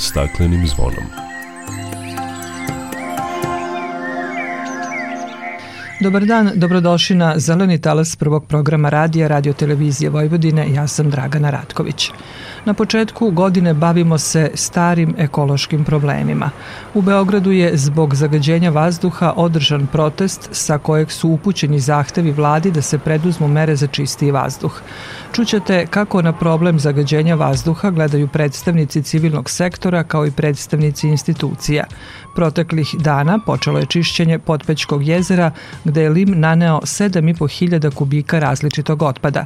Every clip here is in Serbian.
staklenim zvonom. Dobar dan, dobrodošli na Zeleni talas prvog programa radija Radio Televizije Vojvodine. Ja sam Dragana Ratković. Na početku godine bavimo se starim ekološkim problemima. U Beogradu je zbog zagađenja vazduha održan protest sa kojeg su upućeni zahtevi vladi da se preduzmu mere za čistiji vazduh. Čućete kako na problem zagađenja vazduha gledaju predstavnici civilnog sektora kao i predstavnici institucija. Proteklih dana počelo je čišćenje Potpećkog jezera gde je lim naneo 7.500 kubika različitog otpada.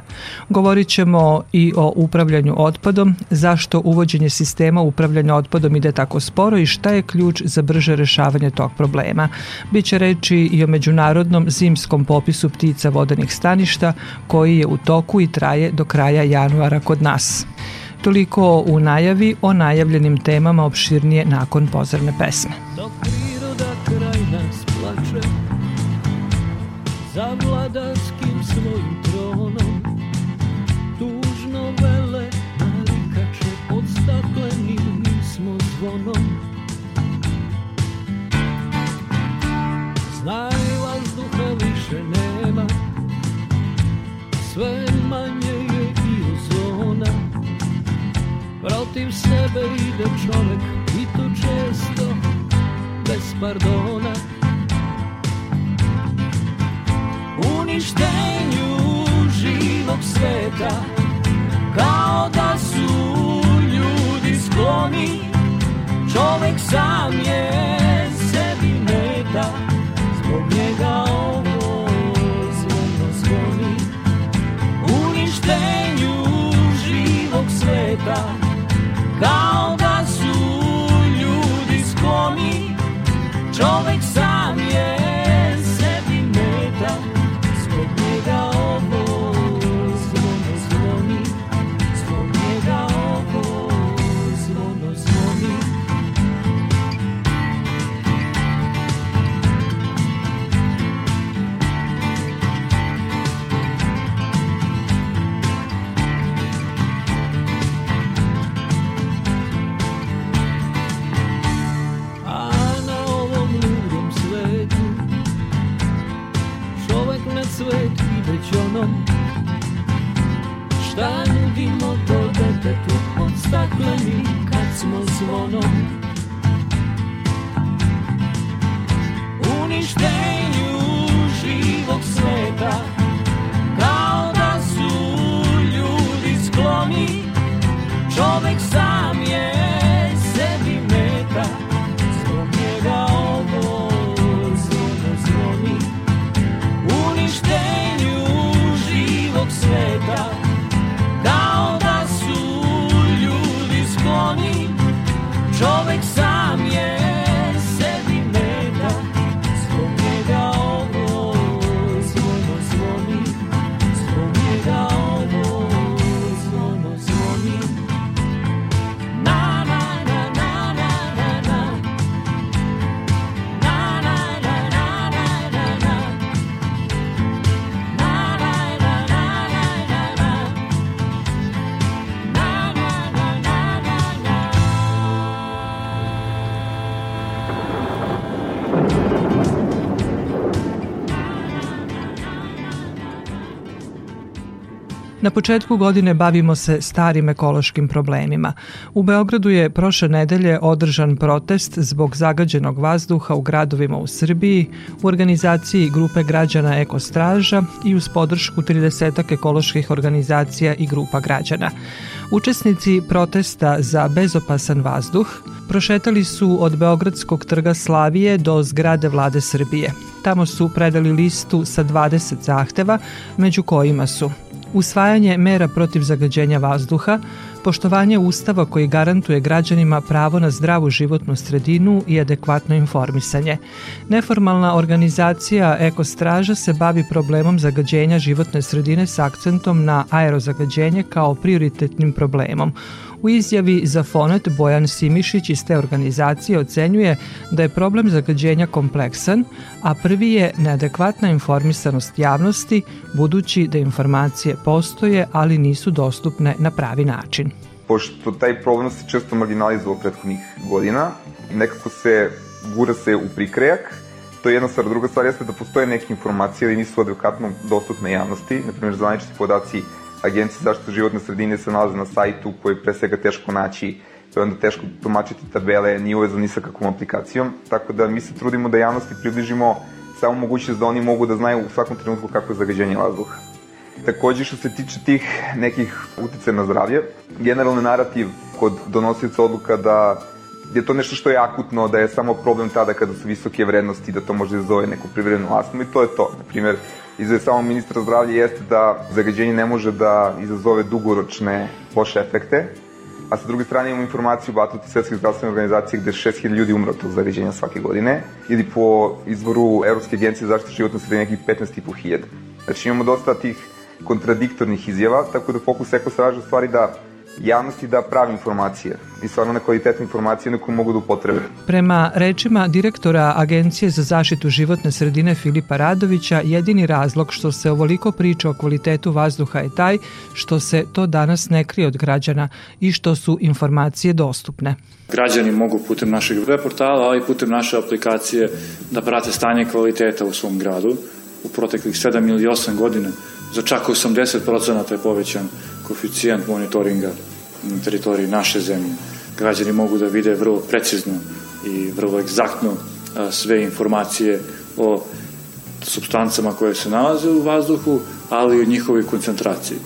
Govorit ćemo i o upravljanju otpadom, zašto uvođenje sistema upravljanja otpadom ide tako sporo i šta je ključ za brže rešavanje tog problema. Biće reči i o međunarodnom zimskom popisu ptica vodenih staništa koji je u toku i traje do kraja januara kod nas. Toliko u najavi o najavljenim temama opširnije nakon pozorne pesme. Dok za vladarskim svojim tronom. Tužno vele narikače pod staklenim smo zvonom. Znaj vazduha više nema sve protiv sebe ide čovek i to često bez pardona uništenju živog sveta kao da su Na početku godine bavimo se starim ekološkim problemima. U Beogradu je prošle nedelje održan protest zbog zagađenog vazduha u gradovima u Srbiji u organizaciji grupe građana Ekostraža i uz podršku 30 ekoloških organizacija i grupa građana. Učesnici protesta za bezopasan vazduh prošetali su od Beogradskog trga Slavije do zgrade vlade Srbije. Tamo su predali listu sa 20 zahteva, među kojima su usvajanje mera protiv zagađenja vazduha, poštovanje ustava koji garantuje građanima pravo na zdravu životnu sredinu i adekvatno informisanje. Neformalna organizacija Ekostraža se bavi problemom zagađenja životne sredine s akcentom na aerozagađenje kao prioritetnim problemom. U izjavi za Fonet Bojan Simišić iz te organizacije ocenjuje da je problem zagađenja kompleksan, a prvi je neadekvatna informisanost javnosti, budući da informacije postoje, ali nisu dostupne na pravi način. pošto taj problem se često marginalizovao prethodnih godina, nekako se gura se u prikrejak, to je jedna stvar. Druga stvar jeste da postoje neke informacije, ali nisu adekvatno dostupne javnosti. Naprimjer, zvanični podaci Agencije zaštite životne sredine se nalaze na sajtu koji je pre svega teško naći, to je onda teško tumačiti tabele, nije uvezano ni sa kakvom aplikacijom, tako da mi se trudimo da javnosti približimo samo mogućnost da oni mogu da znaju u svakom trenutku kako je zagađenje vazduha. Takođe, što se tiče tih nekih utice na zdravlje, generalni narativ kod donosioca odluka da je to nešto što je akutno, da je samo problem tada kada su visoke vrednosti, da to može da zove neku privrednu astmu i to je to. Naprimer, izve samo ministra zdravlja jeste da zagađenje ne može da izazove dugoročne loše efekte, a sa druge strane imamo informaciju u Batuti Svetske zdravstvene organizacije gde 6000 ljudi umre od tog zagađenja svake godine, ili po izvoru Evropske agencije zaštite životne sredine nekih 15.500. Znači imamo dosta tih kontradiktornih izjava, tako da fokus Eko straže stvari da javnosti da pravi informacije i stvarno na kvalitetne informacije na koje mogu da upotrebe. Prema rečima direktora Agencije za zaštitu životne sredine Filipa Radovića, jedini razlog što se ovoliko priča o kvalitetu vazduha je taj što se to danas ne krije od građana i što su informacije dostupne. Građani mogu putem našeg web portala, ali i putem naše aplikacije da prate stanje kvaliteta u svom gradu. U proteklih 7 ili 8 godina za čak 80% je povećan koeficijent monitoringa na teritoriji naše zemlje. Građani mogu da vide vrlo precizno i vrlo egzaktno sve informacije o substancama koje se nalaze u vazduhu, ali i o njihovoj koncentraciji.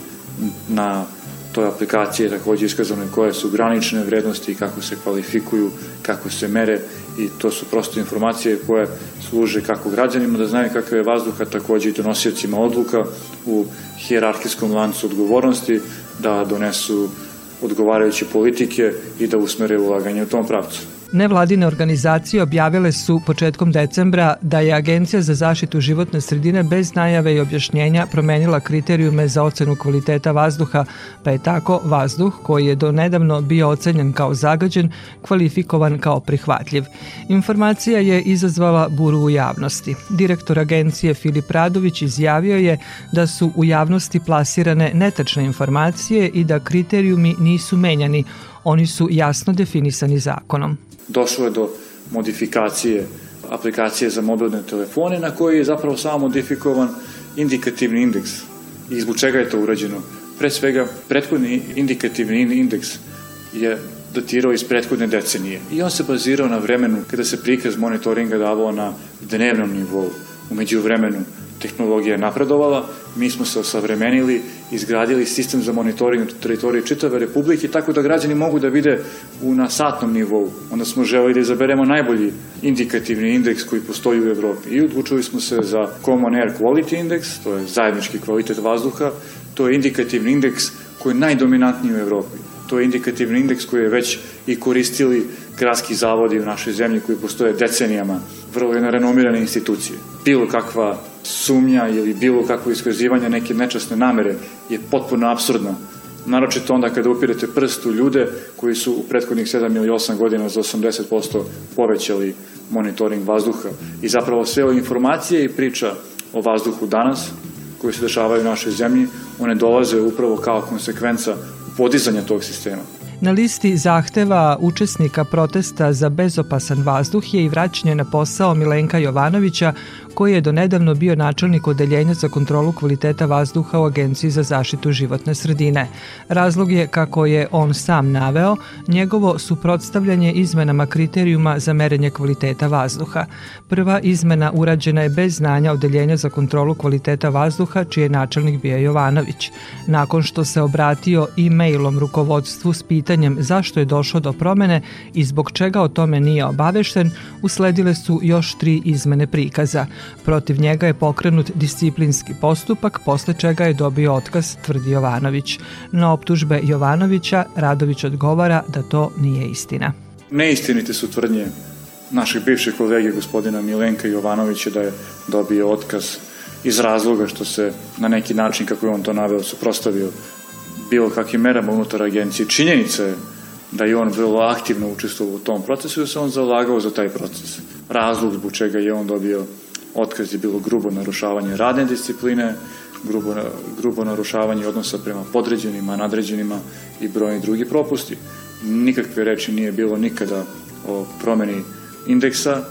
Na toj aplikaciji je takođe iskazano koje su granične vrednosti, kako se kvalifikuju, kako se mere i to su prosto informacije koje služe kako građanima da znaju kakav je vazduh, a takođe i donosiocima odluka u hijerarhijskom lancu odgovornosti da donesu odgovarajuće politike i da usmere ulaganje u tom pravcu. Nevladine organizacije objavile su početkom decembra da je Agencija za zaštitu životne sredine bez najave i objašnjenja promenila kriterijume za ocenu kvaliteta vazduha, pa je tako vazduh, koji je do nedavno bio ocenjen kao zagađen, kvalifikovan kao prihvatljiv. Informacija je izazvala buru u javnosti. Direktor agencije Filip Radović izjavio je da su u javnosti plasirane netačne informacije i da kriterijumi nisu menjani, oni su jasno definisani zakonom došlo je do modifikacije aplikacije za mobilne telefone na koji je zapravo samo modifikovan indikativni indeks. I zbog čega je to urađeno? Pre svega, prethodni indikativni indeks je datirao iz prethodne decenije i on se bazirao na vremenu kada se prikaz monitoringa davao na dnevnom nivou. Umeđu vremenu tehnologija je napredovala, mi smo se osavremenili, izgradili sistem za monitoring na teritoriji čitave republike, tako da građani mogu da vide u, na satnom nivou. Onda smo želeli da izaberemo najbolji indikativni indeks koji postoji u Evropi i odlučili smo se za Common Air Quality Index, to je zajednički kvalitet vazduha, to je indikativni indeks koji je najdominantniji u Evropi. To je indikativni indeks koji je već i koristili gradski zavodi u našoj zemlji koji postoje decenijama, vrlo jedna renomirane institucije. Bilo kakva sumnja ili bilo kakvo iskazivanje neke nečasne namere je potpuno absurdno. Naročito onda kada upirete prst u ljude koji su u prethodnih 7 ili 8 godina za 80% povećali monitoring vazduha. I zapravo sve ove informacije i priča o vazduhu danas koje se dešavaju u našoj zemlji, one dolaze upravo kao konsekvenca podizanja tog sistema. Na listi zahteva učesnika protesta za bezopasan vazduh je i vraćanje na posao Milenka Jovanovića, koji je donedavno bio načelnik Odeljenja za kontrolu kvaliteta vazduha u Agenciji za zaštitu životne sredine. Razlog je, kako je on sam naveo, njegovo suprotstavljanje izmenama kriterijuma za merenje kvaliteta vazduha. Prva izmena urađena je bez znanja Odeljenja za kontrolu kvaliteta vazduha, čiji je načelnik bio Jovanović. Nakon što se obratio e-mailom rukovodstvu s pitanjem zašto je došlo do promene i zbog čega o tome nije obavešten, usledile su još tri izmene prikaza. Protiv njega je pokrenut disciplinski postupak, posle čega je dobio otkaz, tvrdi Jovanović. Na optužbe Jovanovića Radović odgovara da to nije istina. Neistinite su tvrdnje naših bivših kolege gospodina Milenka Jovanovića da je dobio otkaz iz razloga što se na neki način, kako je on to naveo, suprostavio bilo kakvim merama unutar agencije. Činjenica je da je on vrlo aktivno učestvovao u tom procesu i da se on zalagao za taj proces. Razlog zbog čega je on dobio otkaz je bilo grubo narušavanje radne discipline, grubo, grubo narušavanje odnosa prema podređenima, nadređenima i brojni drugi propusti. Nikakve reči nije bilo nikada o promeni indeksa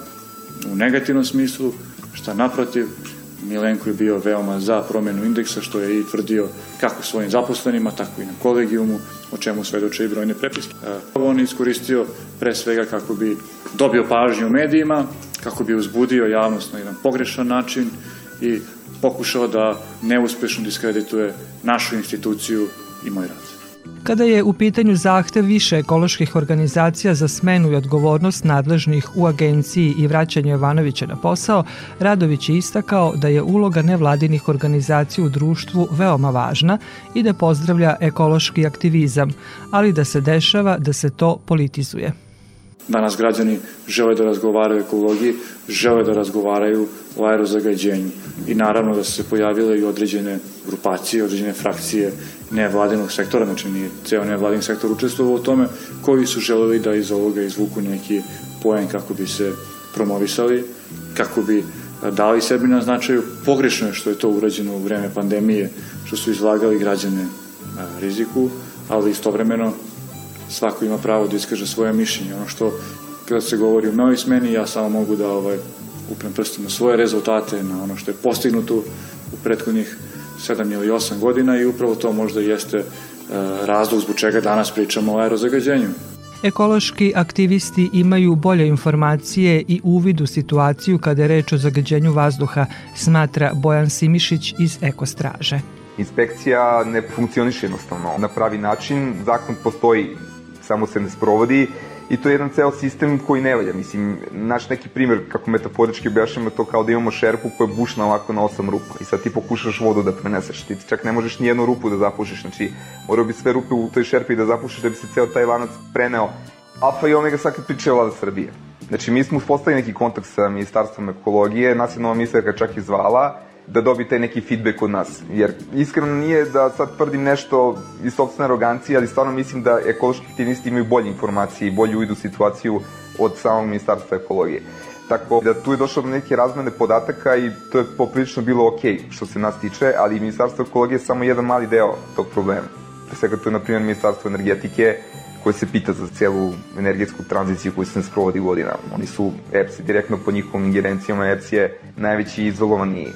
u negativnom smislu, šta naprotiv, Milenko je bio veoma za promenu indeksa, što je i tvrdio kako svojim zaposlenima, tako i na kolegijumu, o čemu svedoče i brojne prepiske. On je iskoristio pre svega kako bi dobio pažnju u medijima, kako bi uzbudio javnost na jedan pogrešan način i pokušao da neuspešno diskredituje našu instituciju i moj rad. Kada je u pitanju zahtev više ekoloških organizacija za smenu i odgovornost nadležnih u agenciji i vraćanje Jovanovića na posao, Radović je istakao da je uloga nevladinih organizacija u društvu veoma važna i da pozdravlja ekološki aktivizam, ali da se dešava da se to politizuje. Danas građani žele da razgovaraju o ekologiji, žele da razgovaraju o aerozagađenju. I naravno da su se pojavile i određene grupacije, određene frakcije nevladinog sektora, znači nije ceo nevladin sektor učestvovao u tome, koji su želeli da iz ovoga izvuku neki poen kako bi se promovisali, kako bi dali sebi na značaju. Pogrešno je što je to urađeno u vreme pandemije, što su izlagali građane riziku, ali istovremeno svako ima pravo da iskaže svoje mišljenje. Ono što kada se govori o mojoj smeni, ja samo mogu da ovaj, uprem prstom na svoje rezultate, na ono što je postignuto u prethodnih 7 ili 8 godina i upravo to možda jeste e, razlog zbog čega danas pričamo o aerozagađenju. Ekološki aktivisti imaju bolje informacije i uvid u situaciju kada je reč o zagađenju vazduha, smatra Bojan Simišić iz Ekostraže. Inspekcija ne funkcioniše jednostavno na pravi način, zakon postoji samo se ne sprovodi i to je jedan ceo sistem koji ne valja. Mislim, naš neki primer, kako metaforički objašnjamo to kao da imamo šerpu koja je bušna ovako na osam rupa i sad ti pokušaš vodu da preneseš, ti čak ne možeš ni jednu rupu da zapušiš, znači morao bi sve rupe u toj šerpi da zapušiš da bi se ceo taj lanac preneo. Alfa i Omega sad kad priča vlada Srbije. Znači, mi smo uspostavili neki kontakt sa Ministarstvom ekologije, nas je nova ministarka čak i zvala, da dobi taj neki feedback od nas. Jer iskreno nije da sad tvrdim nešto iz sobstvene arogancije, ali stvarno mislim da ekološki aktivisti imaju bolje informacije i bolju uvidu situaciju od samog ministarstva ekologije. Tako da tu je došlo do neke razmene podataka i to je poprilično bilo ok što se nas tiče, ali ministarstvo ekologije je samo jedan mali deo tog problema. Pre svega to je, na primjer, ministarstvo energetike, koje se pita za celu energetsku tranziciju koju se ne sprovodi godinama. Oni su EPS direktno po njihovim ingerencijama, EPS je najveći izolovani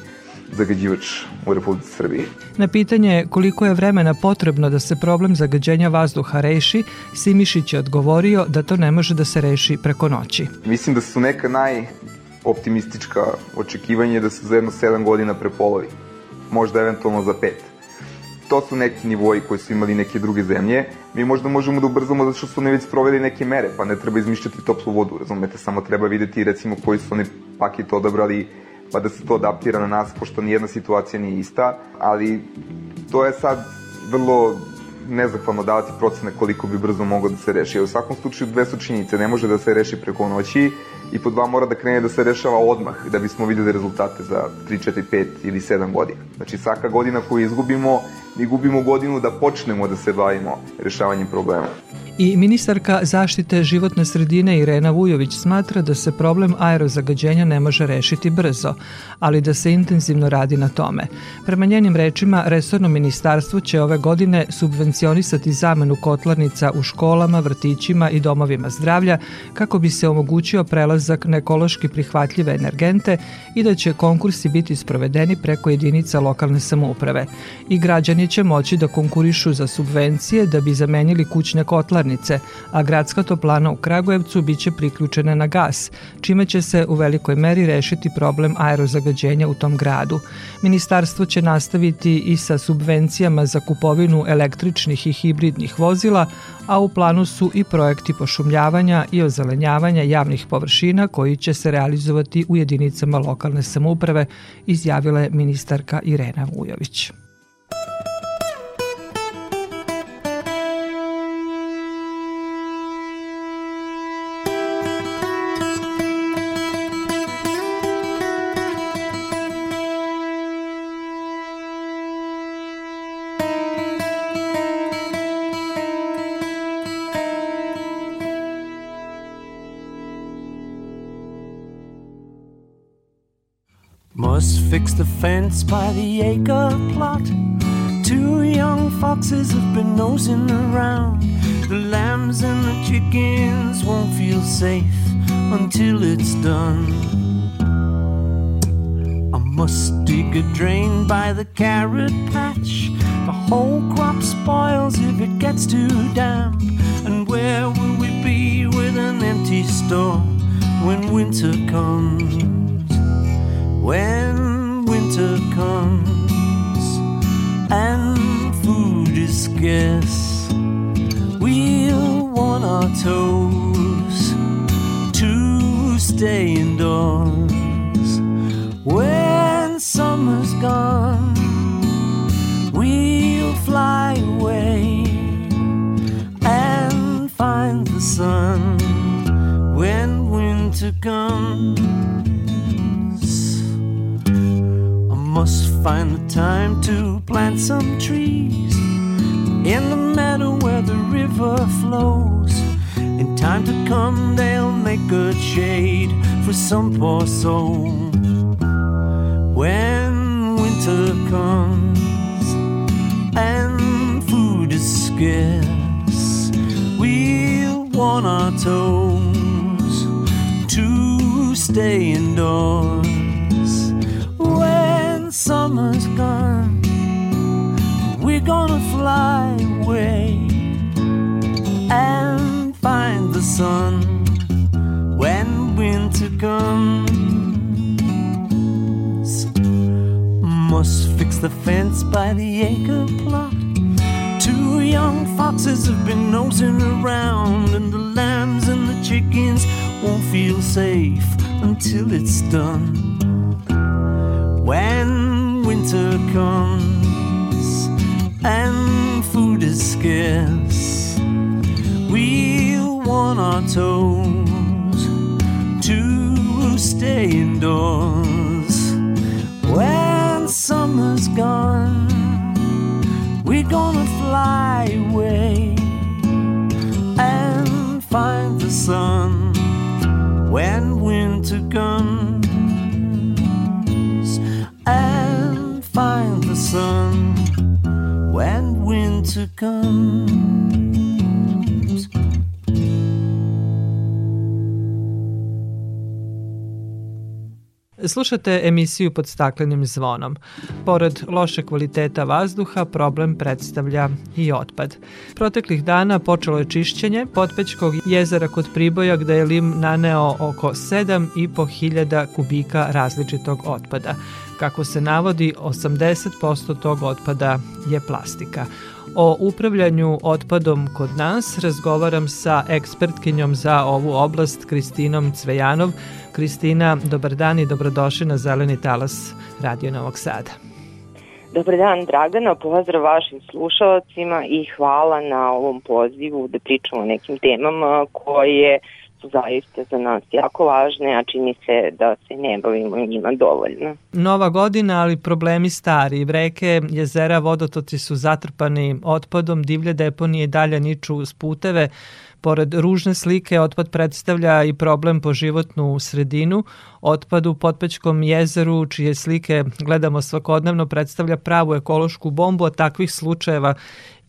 zagađivač u Republici Srbiji. Na pitanje koliko je vremena potrebno da se problem zagađenja vazduha reši, Simišić je odgovorio da to ne može da se reši preko noći. Mislim da su neka najoptimistička očekivanja da se za jedno 7 godina prepolovi. Možda eventualno za 5 to su neki nivoji koji su imali neke druge zemlje. Mi možda možemo da ubrzamo zato što su oni već sproveli neke mere, pa ne treba izmišljati toplu vodu, razumete, samo treba videti recimo koji su oni paket odabrali pa da se to adaptira na nas, pošto nijedna situacija nije ista, ali to je sad vrlo nezahvalno davati procene koliko bi brzo moglo da se reši. U svakom slučaju dve su činjenice, ne može da se reši preko noći i po dva mora da krene da se rešava odmah da bismo videli rezultate za 3, 4, 5 ili 7 godina. Znači svaka godina koju izgubimo, mi gubimo godinu da počnemo da se bavimo rešavanjem problema. I ministarka zaštite životne sredine Irena Vujović smatra da se problem aerozagađenja ne može rešiti brzo, ali da se intenzivno radi na tome. Prema njenim rečima, resorno ministarstvo će ove godine subvencionisati zamenu kotlarnica u školama, vrtićima i domovima zdravlja kako bi se omogućio prelazak na ekološki prihvatljive energente i da će konkursi biti sprovedeni preko jedinica lokalne samouprave. I građani će moći da konkurišu za subvencije da bi zamenili kućne kotlarnice kotlarnice, a gradska toplana u Kragujevcu biće priključena na gas, čime će se u velikoj meri rešiti problem aerozagađenja u tom gradu. Ministarstvo će nastaviti i sa subvencijama za kupovinu električnih i hibridnih vozila, a u planu su i projekti pošumljavanja i ozelenjavanja javnih površina koji će se realizovati u jedinicama lokalne samouprave, izjavila je ministarka Irena Vujović. Just fixed the fence by the acre plot. Two young foxes have been nosing around. The lambs and the chickens won't feel safe until it's done. I must dig a drain by the carrot patch. The whole crop spoils if it gets too damp. And where will we be with an empty store when winter comes? When winter comes and food is scarce, we'll want our toes to stay indoors. When summer's gone, we'll fly away and find the sun find the time to plant some trees in the meadow where the river flows. In time to come, they'll make good shade for some poor soul. When winter comes and food is scarce, we'll want our toes to stay indoors. Summer's gone, we're gonna fly away and find the sun when winter comes. Must fix the fence by the acre plot. Two young foxes have been nosing around, and the lambs and the chickens won't feel safe until it's done. When winter comes and food is scarce, we'll want our toes to stay indoors. When summer's gone, we're gonna fly away and find the sun when comes. Slušate emisiju pod staklenim zvonom. Pored loše kvaliteta vazduha, problem predstavlja i otpad. Proteklih dana počelo je čišćenje Potpećkog jezera kod Priboja gde je Lim naneo oko 7.500 kubika različitog otpada. Kako se navodi, 80% tog otpada je plastika. O upravljanju otpadom kod nas razgovaram sa ekspertkinjom za ovu oblast Kristinom Cvejanov. Kristina, dobar dan i dobrodošli na Zeleni talas Radio Novog Sada. Dobar dan Dragana, pozdrav vašim slušalcima i hvala na ovom pozivu da pričamo o nekim temama koje su zaista za nas jako važne, a čini se da se ne bavimo njima dovoljno. Nova godina, ali problemi stari. Reke, jezera, vodotoci su zatrpani otpadom, divlje deponije dalje niču uz puteve. Pored ružne slike, otpad predstavlja i problem po životnu sredinu. Otpad u Potpećkom jezeru, čije slike gledamo svakodnevno, predstavlja pravu ekološku bombu, a takvih slučajeva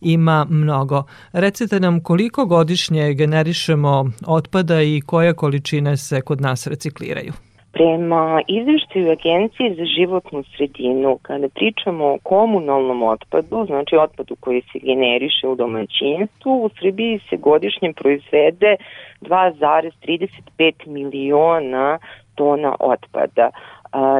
ima mnogo. Recite nam koliko godišnje generišemo otpada i koje količine se kod nas recikliraju? Prema izveštaju Agencije za životnu sredinu, kada pričamo o komunalnom otpadu, znači otpadu koji se generiše u domaćinstvu, u Srbiji se godišnje proizvede 2,35 miliona tona otpada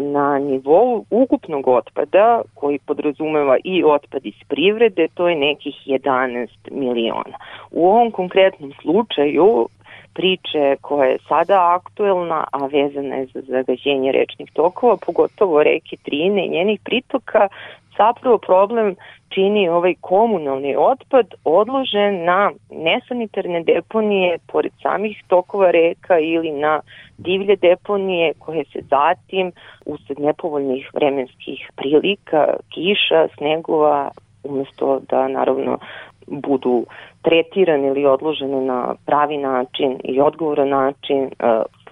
na nivou ukupnog otpada koji podrazumeva i otpad iz privrede, to je nekih 11 miliona. U ovom konkretnom slučaju priče koja je sada aktuelna, a vezana je za zagađenje rečnih tokova, pogotovo reke Trine i njenih pritoka, zapravo problem čini ovaj komunalni otpad odložen na nesanitarne deponije pored samih tokova reka ili na divlje deponije koje se zatim usled nepovoljnih vremenskih prilika, kiša, snegova, umesto da naravno budu tretirane ili odložene na pravi način i odgovoran način,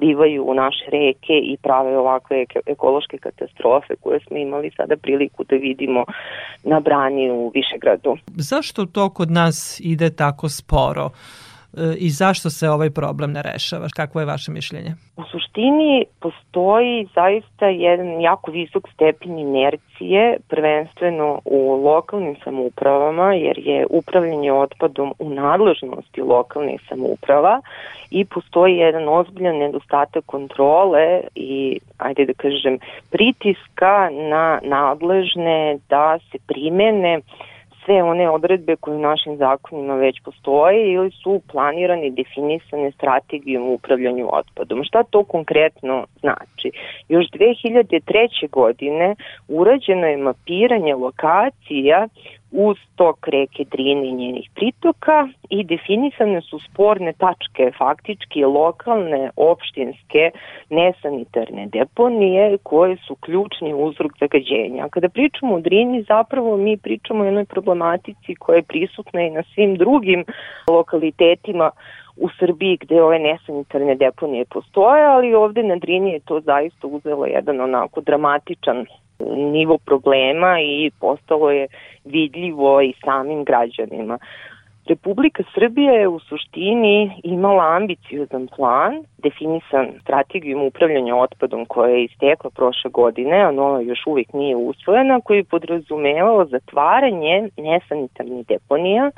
slivaju u naše reke i prave ovakve ekološke katastrofe koje smo imali sada priliku da vidimo na brani u Višegradu. Zašto to kod nas ide tako sporo? I zašto se ovaj problem ne rešava? Kakvo je vaše mišljenje? U suštini postoji zaista jedan jako visok stepen inercije, prvenstveno u lokalnim samoupravama, jer je upravljanje otpadom u nadležnosti lokalnih samouprava i postoji jedan ozbiljan nedostatak kontrole i, ajde da kažem, pritiska na nadležne da se primene sve one odredbe koje u našim zakonima već postoje ili su planirane i definisane strategijom upravljanju otpadom. Šta to konkretno znači? Još 2003. godine urađeno je mapiranje lokacija uz tok reke Drine i njenih pritoka i definisane su sporne tačke, faktički lokalne, opštinske, nesanitarne deponije koje su ključni uzrok zagađenja. Kada pričamo o Drini, zapravo mi pričamo o jednoj problematici koja je prisutna i na svim drugim lokalitetima u Srbiji gde ove nesanitarne deponije postoje, ali ovde na Drini je to zaista uzelo jedan onako dramatičan nivo problema i postalo je vidljivo i samim građanima. Republika Srbija je u suštini imala ambiciozan plan, definisan strategijom upravljanja otpadom koja je istekla prošle godine, a nova još uvijek nije usvojena, koji je podrazumevao zatvaranje nesanitarnih deponija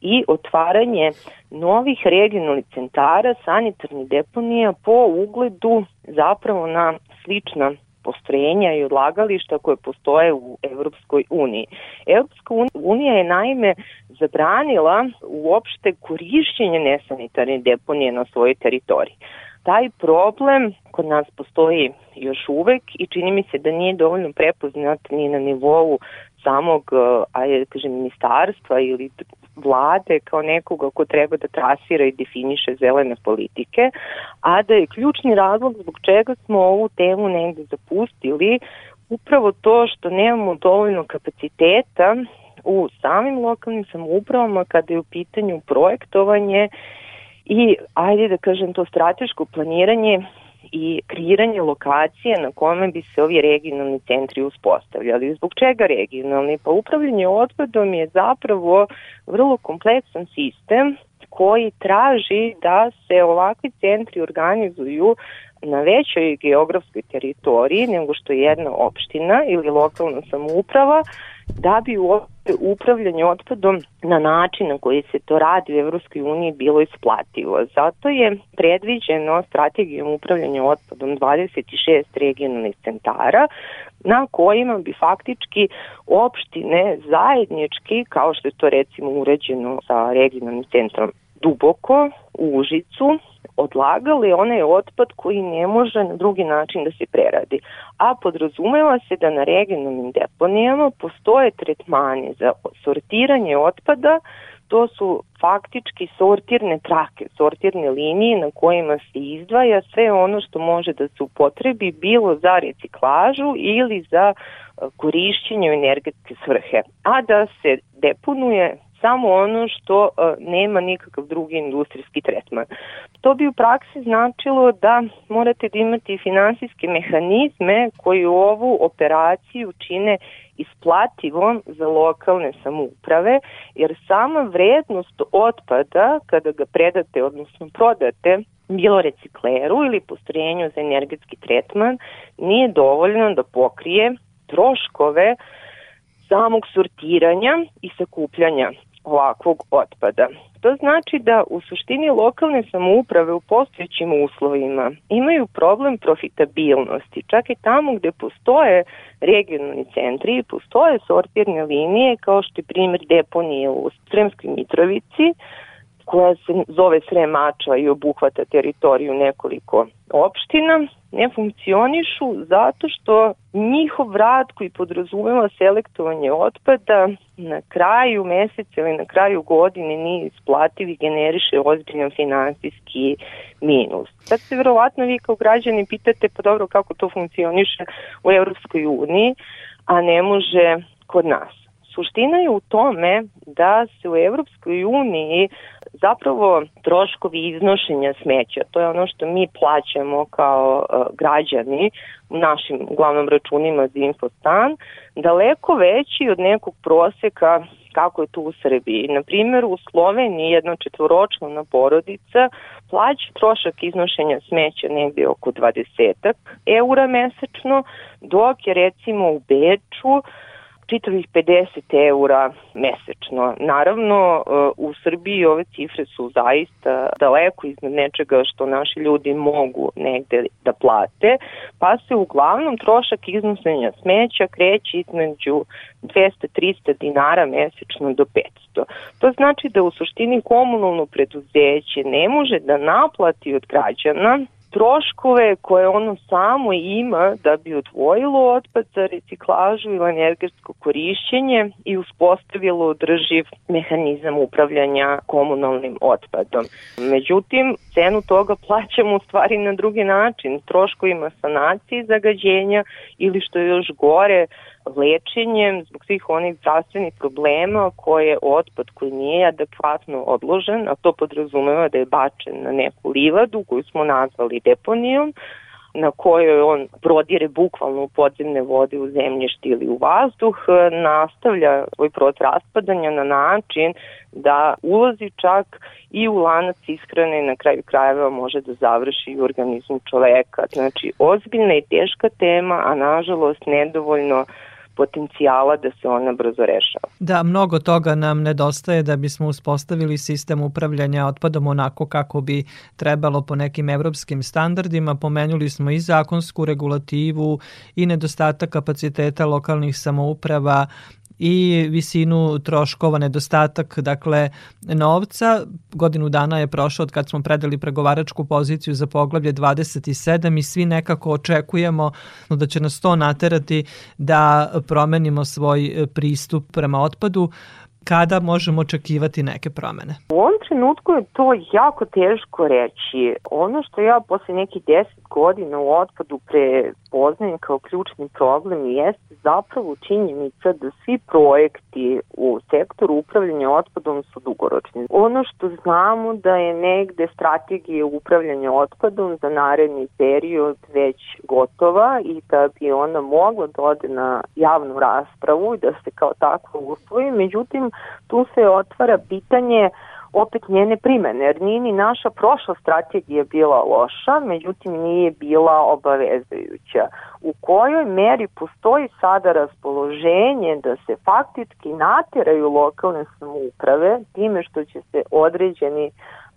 i otvaranje novih regionalnih centara sanitarnih deponija po ugledu zapravo na slična postrojenja i odlagališta koje postoje u Evropskoj uniji. Evropska unija je naime zabranila uopšte korišćenje nesanitarne deponije na svojoj teritoriji. Taj problem kod nas postoji još uvek i čini mi se da nije dovoljno prepoznat ni na nivou samog, da kažem, ministarstva ili vlade kao nekoga ko treba da trasira i definiše zelene politike, a da je ključni razlog zbog čega smo ovu temu negde zapustili upravo to što nemamo dovoljno kapaciteta u samim lokalnim samoupravama kada je u pitanju projektovanje i, ajde da kažem, to strateško planiranje i kreiranje lokacije na kome bi se ovi regionalni centri uspostavljali. Zbog čega regionalni? Pa upravljanje otpadom je zapravo vrlo kompleksan sistem koji traži da se ovakvi centri organizuju na većoj geografskoj teritoriji nego što je jedna opština ili lokalna samouprava da bi upravljanje otpadom na način na koji se to radi u Evropskoj uniji bilo isplativo. Zato je predviđeno strategijom upravljanja otpadom 26 regionalnih centara na kojima bi faktički opštine zajednički, kao što je to recimo urađeno sa regionalnim centrom duboko u Užicu odlagali onaj otpad koji ne može na drugi način da se preradi. A podrazumeva se da na regionalnim deponijama postoje tretmani za sortiranje otpada, to su faktički sortirne trake, sortirne linije na kojima se izdvaja sve ono što može da se upotrebi bilo za reciklažu ili za korišćenje u energetske svrhe, a da se deponuje samo ono što uh, nema nikakav drugi industrijski tretman. To bi u praksi značilo da morate da imate finansijske mehanizme koji ovu operaciju čine isplativom za lokalne samouprave, jer sama vrednost otpada kada ga predate, odnosno prodate, bilo recikleru ili postrojenju za energetski tretman, nije dovoljno da pokrije troškove samog sortiranja i sakupljanja ovakvog otpada. To znači da u suštini lokalne samouprave u postojećim uslovima imaju problem profitabilnosti. Čak i tamo gde postoje regionalni centri i postoje sortirne linije kao što je primjer deponije u Sremskoj Mitrovici, koja se zove Sremača i obuhvata teritoriju nekoliko opština, ne funkcionišu zato što njihov rad koji podrazumeva selektovanje otpada na kraju meseca ili na kraju godine nije isplativ i generiše ozbiljan finansijski minus. Sad se verovatno vi kao građani pitate pa dobro kako to funkcioniše u Evropskoj uniji, a ne može kod nas Suština je u tome da se u Evropskoj uniji zapravo troškovi iznošenja smeća, to je ono što mi plaćamo kao uh, građani u našim uglavnom računima za infostan, daleko veći od nekog proseka kako je tu u Srbiji. Na primjer, u Sloveniji jedna četvoročlana porodica plaća trošak iznošenja smeća negde oko 20 eura mesečno, dok je recimo u Beču čitavih 50 eura mesečno. Naravno, e, u Srbiji ove cifre su zaista daleko iznad nečega što naši ljudi mogu negde da plate, pa se uglavnom trošak iznosenja smeća kreće između 200-300 dinara mesečno do 500. To znači da u suštini komunalno preduzeće ne može da naplati od građana troškove koje ono samo ima da bi odvojilo otpad za reciklažu ili energetsko korišćenje i uspostavilo održiv mehanizam upravljanja komunalnim otpadom. Međutim, cenu toga plaćamo u stvari na drugi način, troškovima sanacije zagađenja ili što je još gore, lečenjem zbog svih onih zdravstvenih problema koje otpad koji nije adekvatno odložen, a to podrazumeva da je bačen na neku livadu koju smo nazvali deponijom, na kojoj on prodire bukvalno u podzemne vode u zemljišti ili u vazduh, nastavlja svoj proces raspadanja na način da ulazi čak i u lanac ishrane i na kraju krajeva može da završi u organizmu čoveka. Znači, ozbiljna i teška tema, a nažalost nedovoljno potencijala da se ona brzo rešava. Da, mnogo toga nam nedostaje da bismo uspostavili sistem upravljanja otpadom onako kako bi trebalo po nekim evropskim standardima. Pomenuli smo i zakonsku regulativu i nedostatak kapaciteta lokalnih samouprava i visinu troškova, nedostatak dakle novca. Godinu dana je prošlo od kad smo predali pregovaračku poziciju za poglavlje 27 i svi nekako očekujemo da će nas to naterati da promenimo svoj pristup prema otpadu kada možemo očekivati neke promene? U ovom trenutku je to jako teško reći. Ono što ja posle nekih 10 godina u otpadu prepoznajem kao ključni problem jeste zapravo činjenica da svi projekti u sektoru upravljanja otpadom su dugoročni. Ono što znamo da je negde strategija upravljanja otpadom za naredni period već gotova i da bi ona mogla da ode na javnu raspravu i da se kao takva usvoji, međutim tu se otvara pitanje opet njene primene, jer nije ni naša prošla strategija bila loša, međutim nije bila obavezajuća. U kojoj meri postoji sada raspoloženje da se faktički nateraju lokalne samouprave time što će se određeni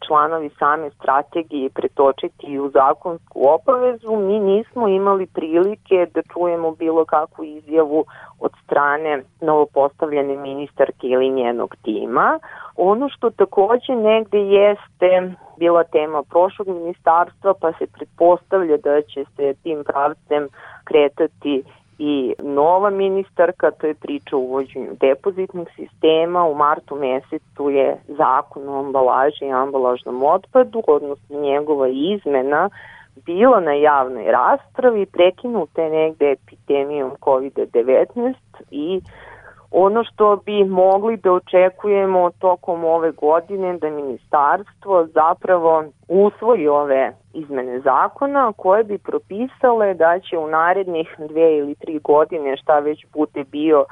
članovi same strategije pretočiti u zakonsku obavezu, mi nismo imali prilike da čujemo bilo kakvu izjavu od strane novopostavljene ministarke ili njenog tima. Ono što takođe negde jeste bila tema prošlog ministarstva, pa se pretpostavlja da će se tim pravcem kretati i nova ministarka, to je priča o uvođenju depozitnih sistema. U martu mesecu je zakon o ambalaži i ambalažnom otpadu, odnosno njegova izmena bila na javnoj raspravi, prekinute negde epidemijom COVID-19 i Ono što bi mogli da očekujemo tokom ove godine da ministarstvo zapravo usvoji ove izmene zakona koje bi propisale da će u narednih dve ili tri godine šta već bude bio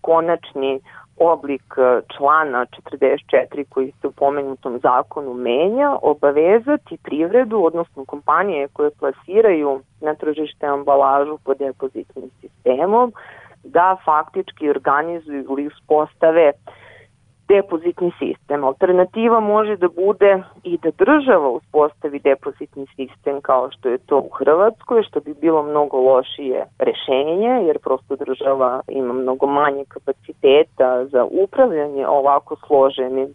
konačni oblik člana 44 koji se u pomenutom zakonu menja, obavezati privredu, odnosno kompanije koje plasiraju na tržište ambalažu pod depozitnim sistemom, da faktički organizuju ili uspostave depozitni sistem. Alternativa može da bude i da država uspostavi depozitni sistem kao što je to u Hrvatskoj, što bi bilo mnogo lošije rešenje, jer prosto država ima mnogo manje kapaciteta za upravljanje ovako složenim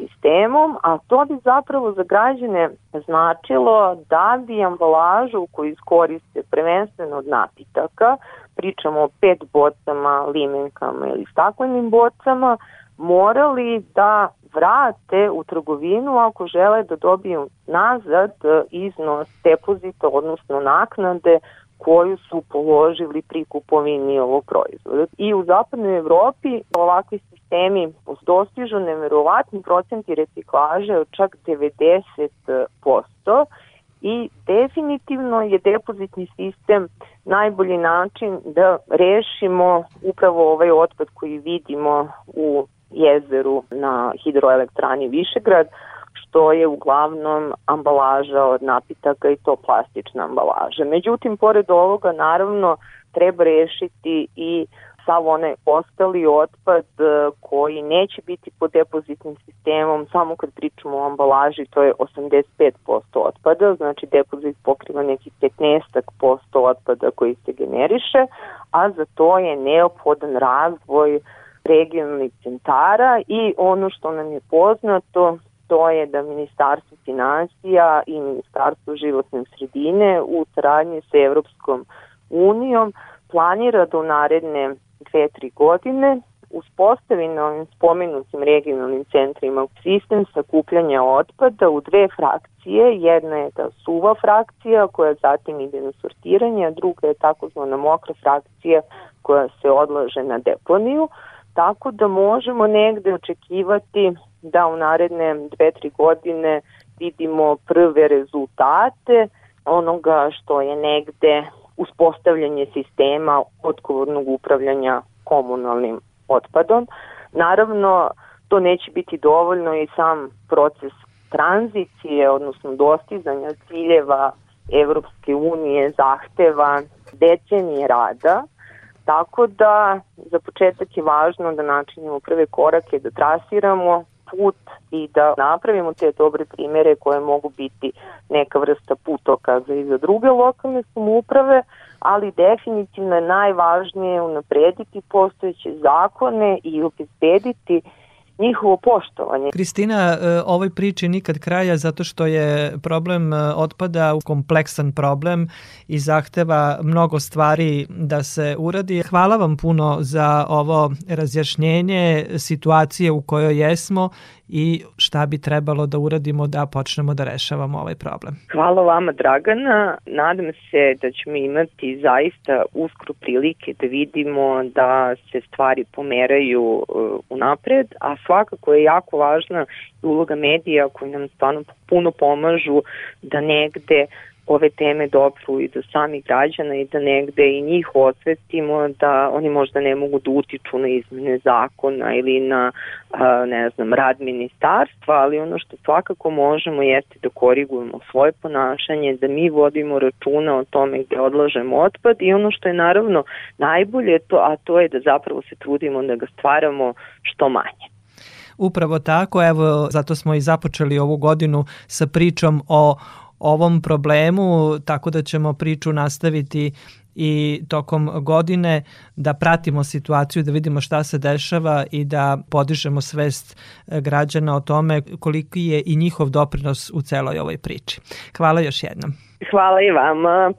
sistemom, a to bi zapravo za građane značilo da bi ambalažu koju iskoriste prvenstveno od napitaka, pričamo o pet bocama, limenkama ili staklenim bocama, morali da vrate u trgovinu ako žele da dobiju nazad iznos depozita, odnosno naknade koju su položili pri kupovini ovog proizvoda. I u zapadnoj Evropi ovakvi sistemi dostižu neverovatni procenti reciklaže od čak 90% i definitivno je depozitni sistem najbolji način da rešimo upravo ovaj otpad koji vidimo u jezeru na hidroelektrani Višegrad, što je uglavnom ambalaža od napitaka i to plastična ambalaža. Međutim, pored ovoga, naravno, treba rešiti i sav onaj ostali otpad e, koji neće biti pod depozitnim sistemom, samo kad pričamo o ambalaži, to je 85% otpada, znači depozit pokriva nekih 15% otpada koji se generiše, a za to je neophodan razvoj regionalnih centara i ono što nam je poznato to je da Ministarstvo financija i Ministarstvo životne sredine u saradnji sa Evropskom unijom planira da u naredne dve, tri godine uspostavi na ovim spomenutim regionalnim centrima sistem sakupljanja otpada u dve frakcije. Jedna je ta suva frakcija koja zatim ide na sortiranje, a druga je takozvana mokra frakcija koja se odlaže na deponiju. Tako da možemo negde očekivati da u naredne dve, tri godine vidimo prve rezultate onoga što je negde uspostavljanje sistema odgovornog upravljanja komunalnim otpadom. Naravno, to neće biti dovoljno i sam proces tranzicije, odnosno dostizanja ciljeva Evropske unije zahteva decenije rada, tako da za početak je važno da načinimo prve korake, da trasiramo put i da napravimo te dobre primere koje mogu biti neka vrsta putokaza i za druge lokalne samouprave, ali definitivno je najvažnije unaprediti postojeće zakone i obezbediti njihovo poštovanje. Kristina, e, ovoj priči nikad kraja zato što je problem e, otpada kompleksan problem i zahteva mnogo stvari da se uradi. Hvala vam puno za ovo razjašnjenje situacije u kojoj jesmo i šta bi trebalo da uradimo da počnemo da rešavamo ovaj problem. Hvala vama Dragana, nadam se da ćemo imati zaista uskoro prilike da vidimo da se stvari pomeraju uh, unapred, a svakako je jako važna uloga medija koji nam stvarno puno pomažu da negde ove teme dopru i do samih građana i da negde i njih osvestimo da oni možda ne mogu da utiču na izmene zakona ili na ne znam, rad ministarstva, ali ono što svakako možemo jeste da korigujemo svoje ponašanje, da mi vodimo računa o tome gde odlažemo otpad i ono što je naravno najbolje, to, a to je da zapravo se trudimo da ga stvaramo što manje. Upravo tako, evo zato smo i započeli ovu godinu sa pričom o ovom problemu, tako da ćemo priču nastaviti i tokom godine da pratimo situaciju, da vidimo šta se dešava i da podižemo svest e, građana o tome koliki je i njihov doprinos u celoj ovoj priči. Hvala još jednom. Hvala i vama.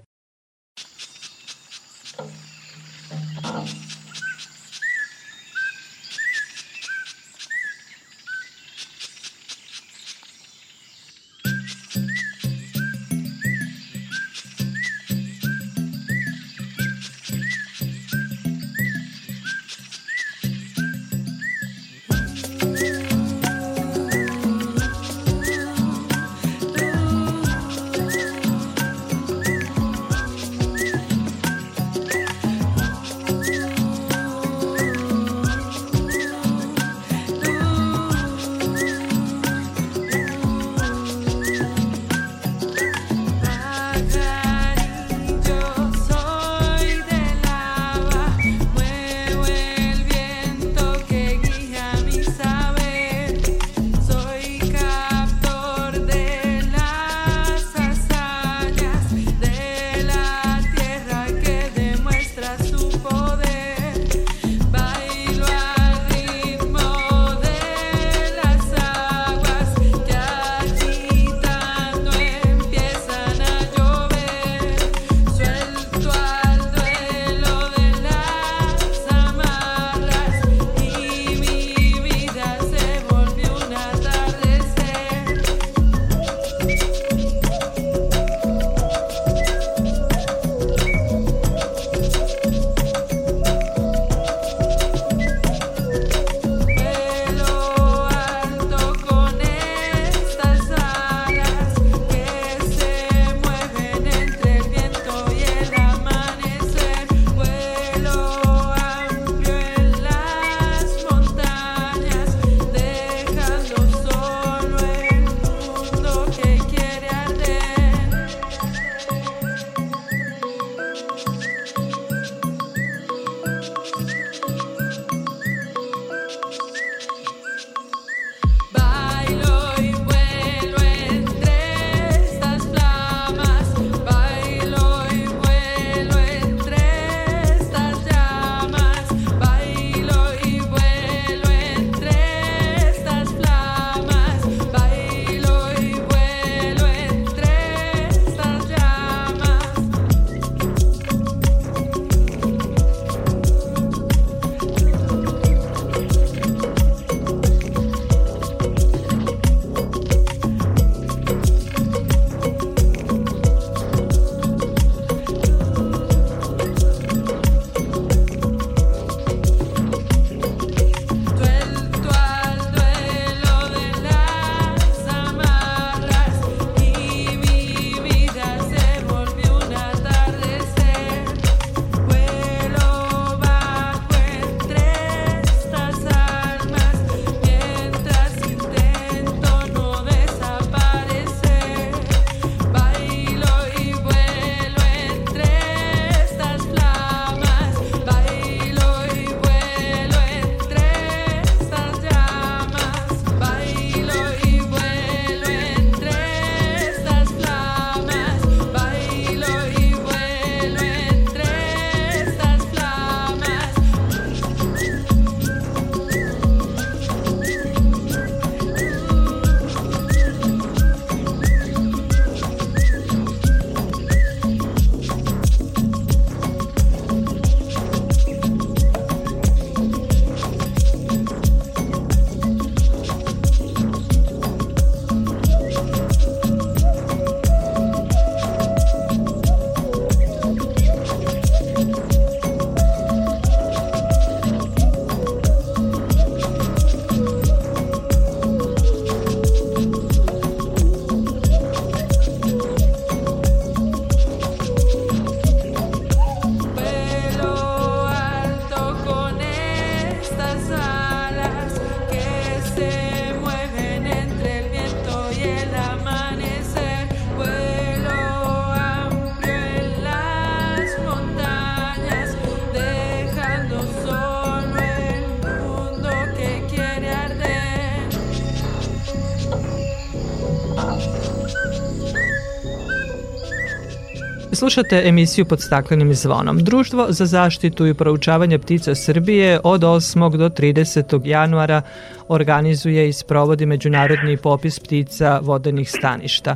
Slušate emisiju pod staklenim zvonom. Društvo za zaštitu i proučavanje ptica Srbije od 8. do 30. januara organizuje i sprovodi međunarodni popis ptica vodenih staništa.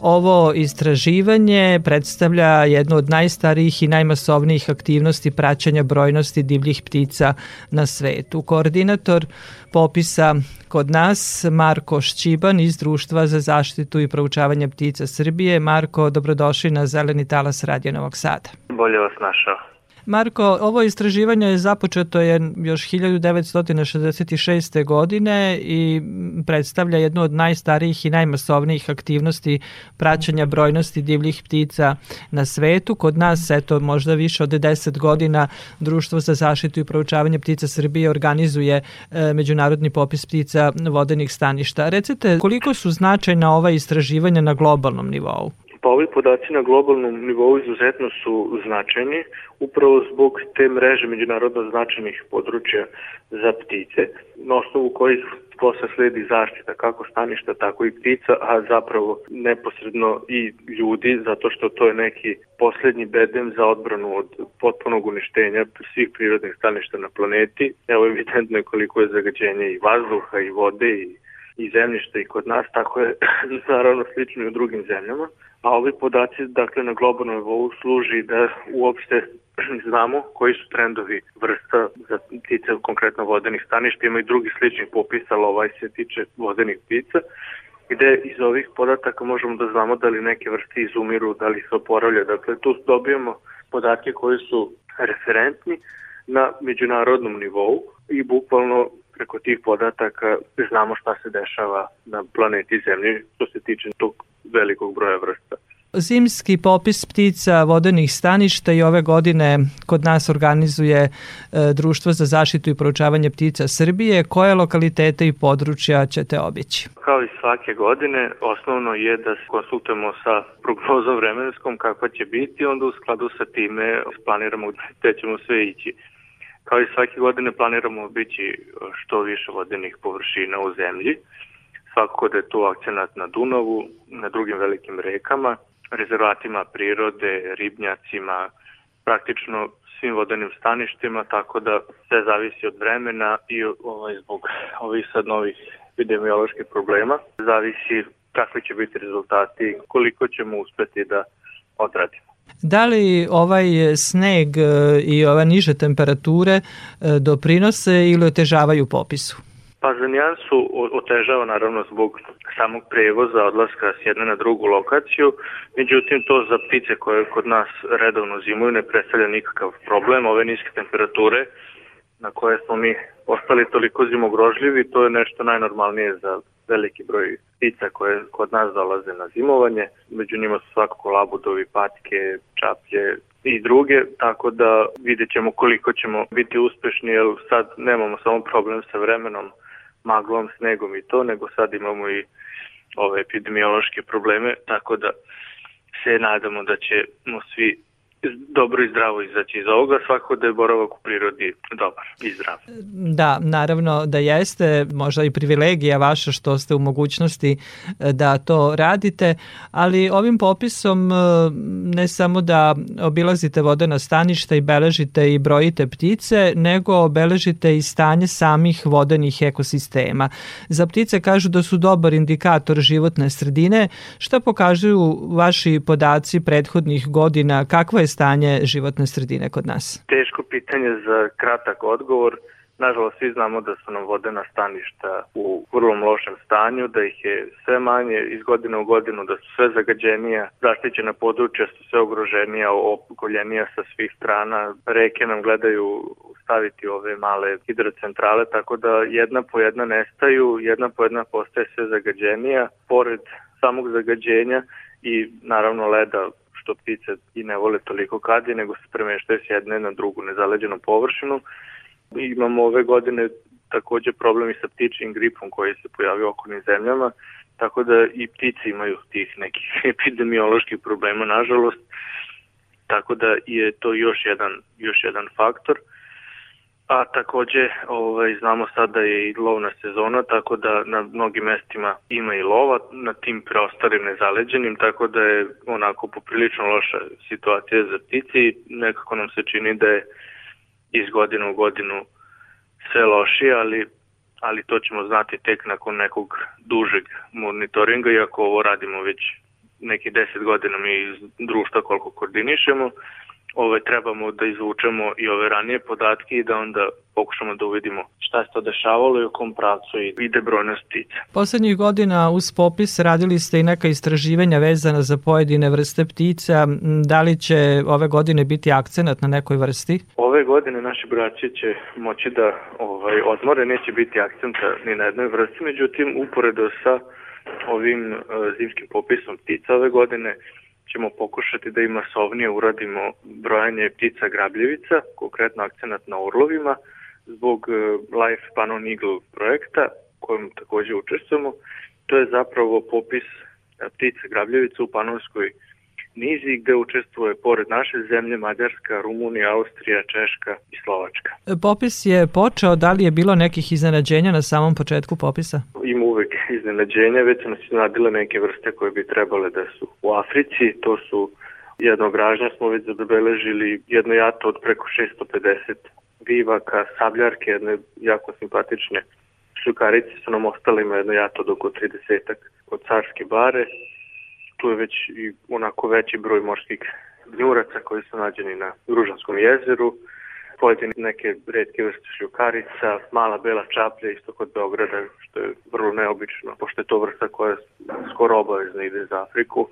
Ovo istraživanje predstavlja jednu od najstarijih i najmasovnijih aktivnosti praćanja brojnosti divljih ptica na svetu. Koordinator popisa kod nas Marko Šćiban iz Društva za zaštitu i proučavanje ptica Srbije. Marko, dobrodošli na Zeleni talas Radio Novog Sada. Bolje vas našao. Marko, ovo istraživanje je započeto je još 1966. godine i predstavlja jednu od najstarijih i najmasovnijih aktivnosti praćanja brojnosti divljih ptica na svetu. Kod nas, eto, možda više od 10 godina Društvo za zaštitu i proučavanje ptica Srbije organizuje e, međunarodni popis ptica vodenih staništa. Recite, koliko su značajna ova istraživanja na globalnom nivou? Pa ovi podaci na globalnom nivou izuzetno su značajni, upravo zbog te mreže međunarodno značajnih područja za ptice, na osnovu kojih posle sledi zaštita kako staništa, tako i ptica, a zapravo neposredno i ljudi, zato što to je neki poslednji bedem za odbranu od potpunog uništenja svih prirodnih staništa na planeti. Evo evidentno je koliko je zagađenje i vazduha i vode i i zemljišta i kod nas, tako je naravno slično i u drugim zemljama. A ovi podaci, dakle, na globalnom nivou služi da uopšte znamo koji su trendovi vrsta za ptice, konkretno vodenih staništa, ima i drugi sličnih popisa, ali ovaj se tiče vodenih ptica, gde iz ovih podataka možemo da znamo da li neke vrste izumiru, da li se oporavlja. Dakle, tu dobijamo podatke koji su referentni na međunarodnom nivou i bukvalno preko tih podataka znamo šta se dešava na planeti Zemlji što se tiče tog velikog broja vrsta. Zimski popis ptica vodenih staništa i ove godine kod nas organizuje e, Društvo za zaštitu i proučavanje ptica Srbije. Koje lokalitete i područja ćete obići? Kao i svake godine, osnovno je da se konsultujemo sa prognozom vremenskom kakva će biti, onda u skladu sa time planiramo gde ćemo sve ići. Kao i svake godine planiramo bići što više vodenih površina u zemlji. Svakako da je tu akcenat na Dunavu, na drugim velikim rekama, rezervatima prirode, ribnjacima, praktično svim vodenim staništima, tako da sve zavisi od vremena i ovaj, zbog ovih sad novih epidemioloških problema. Zavisi kakvi će biti rezultati, koliko ćemo uspeti da odradimo. Da li ovaj sneg e, i ove niže temperature e, doprinose ili otežavaju popisu? Pa za nijansu otežava naravno zbog samog prevoza, odlaska s jedne na drugu lokaciju, međutim to za ptice koje kod nas redovno zimuju ne predstavlja nikakav problem. Ove niske temperature na koje smo mi ostali toliko zimogrožljivi, to je nešto najnormalnije za veliki broj ptica koje kod nas dolaze na zimovanje. Među njima su svakako labudovi, patke, čaplje i druge, tako da vidjet ćemo koliko ćemo biti uspešni, jer sad nemamo samo problem sa vremenom, maglom, snegom i to, nego sad imamo i ove epidemiološke probleme, tako da se nadamo da ćemo svi dobro i zdravo izaći iz ovoga, svako da je boravak u prirodi dobar i zdrav. Da, naravno da jeste, možda i privilegija vaša što ste u mogućnosti e, da to radite, ali ovim popisom e, ne samo da obilazite vodena staništa i beležite i brojite ptice, nego obeležite i stanje samih vodenih ekosistema. Za ptice kažu da su dobar indikator životne sredine. Šta pokazuju vaši podaci prethodnih godina? Kakva je stanje životne sredine kod nas? Teško pitanje za kratak odgovor. Nažalost, svi znamo da su nam vodena staništa u vrlo lošem stanju, da ih je sve manje iz godine u godinu, da su sve zagađenija, zaštićena područja su sve ugroženija, opkoljenija sa svih strana. Reke nam gledaju staviti ove male hidrocentrale, tako da jedna po jedna nestaju, jedna po jedna postaje sve zagađenija. Pored samog zagađenja i naravno leda što ptice i ne vole toliko kadi, nego se premeštaju s jedne na drugu nezaleđenu površinu. Imamo ove godine takođe problem i sa ptičim gripom koji se pojavio okolnim zemljama, tako da i ptice imaju tih nekih epidemioloških problema, nažalost, tako da je to još jedan, još jedan faktor. A takođe ovaj, znamo sad da je i lovna sezona, tako da na mnogim mestima ima i lova na tim preostalim nezaleđenim, tako da je onako poprilično loša situacija za ptice i nekako nam se čini da je iz godine u godinu sve lošije, ali, ali to ćemo znati tek nakon nekog dužeg monitoringa, iako ovo radimo već neki deset godina mi iz društva koliko koordinišemo, ove, trebamo da izvučemo i ove ranije podatke i da onda pokušamo da uvidimo šta se to dešavalo i u kom pravcu i ide brojnost ptica. Poslednjih godina uz popis radili ste i neka istraživanja vezana za pojedine vrste ptica. Da li će ove godine biti akcenat na nekoj vrsti? Ove godine naši braći će moći da ovaj, odmore, neće biti akcenta ni na jednoj vrsti, međutim uporedo sa ovim uh, zimskim popisom ptica ove godine ćemo pokušati da i masovnije uradimo brojanje ptica grabljevica, konkretno akcenat na orlovima, zbog e, Life Panon Eagle projekta kojom takođe učestvujemo. To je zapravo popis e, ptica grabljevica u Panonskoj nizi gde učestvuje pored naše zemlje Mađarska, Rumunija, Austrija, Češka i Slovačka. Popis je počeo, da li je bilo nekih iznenađenja na samom početku popisa? Ima uvek iznenađenja, već su nas iznadile neke vrste koje bi trebale da su u Africi, to su jednogražnja smo već zabeležili jedno jato od preko 650 vivaka, sabljarke, jedne jako simpatične šljukarice su nam ostale, ima jedno jato od oko 30 od carske bare, tu je već i onako veći broj morskih gnjuraca koji su nađeni na Ružanskom jezeru, pojedine neke redke vrste šljukarica, mala bela čaplja isto kod Beograda, što je vrlo neobično, pošto je to vrsta koja skoro obavezno ide za Afriku.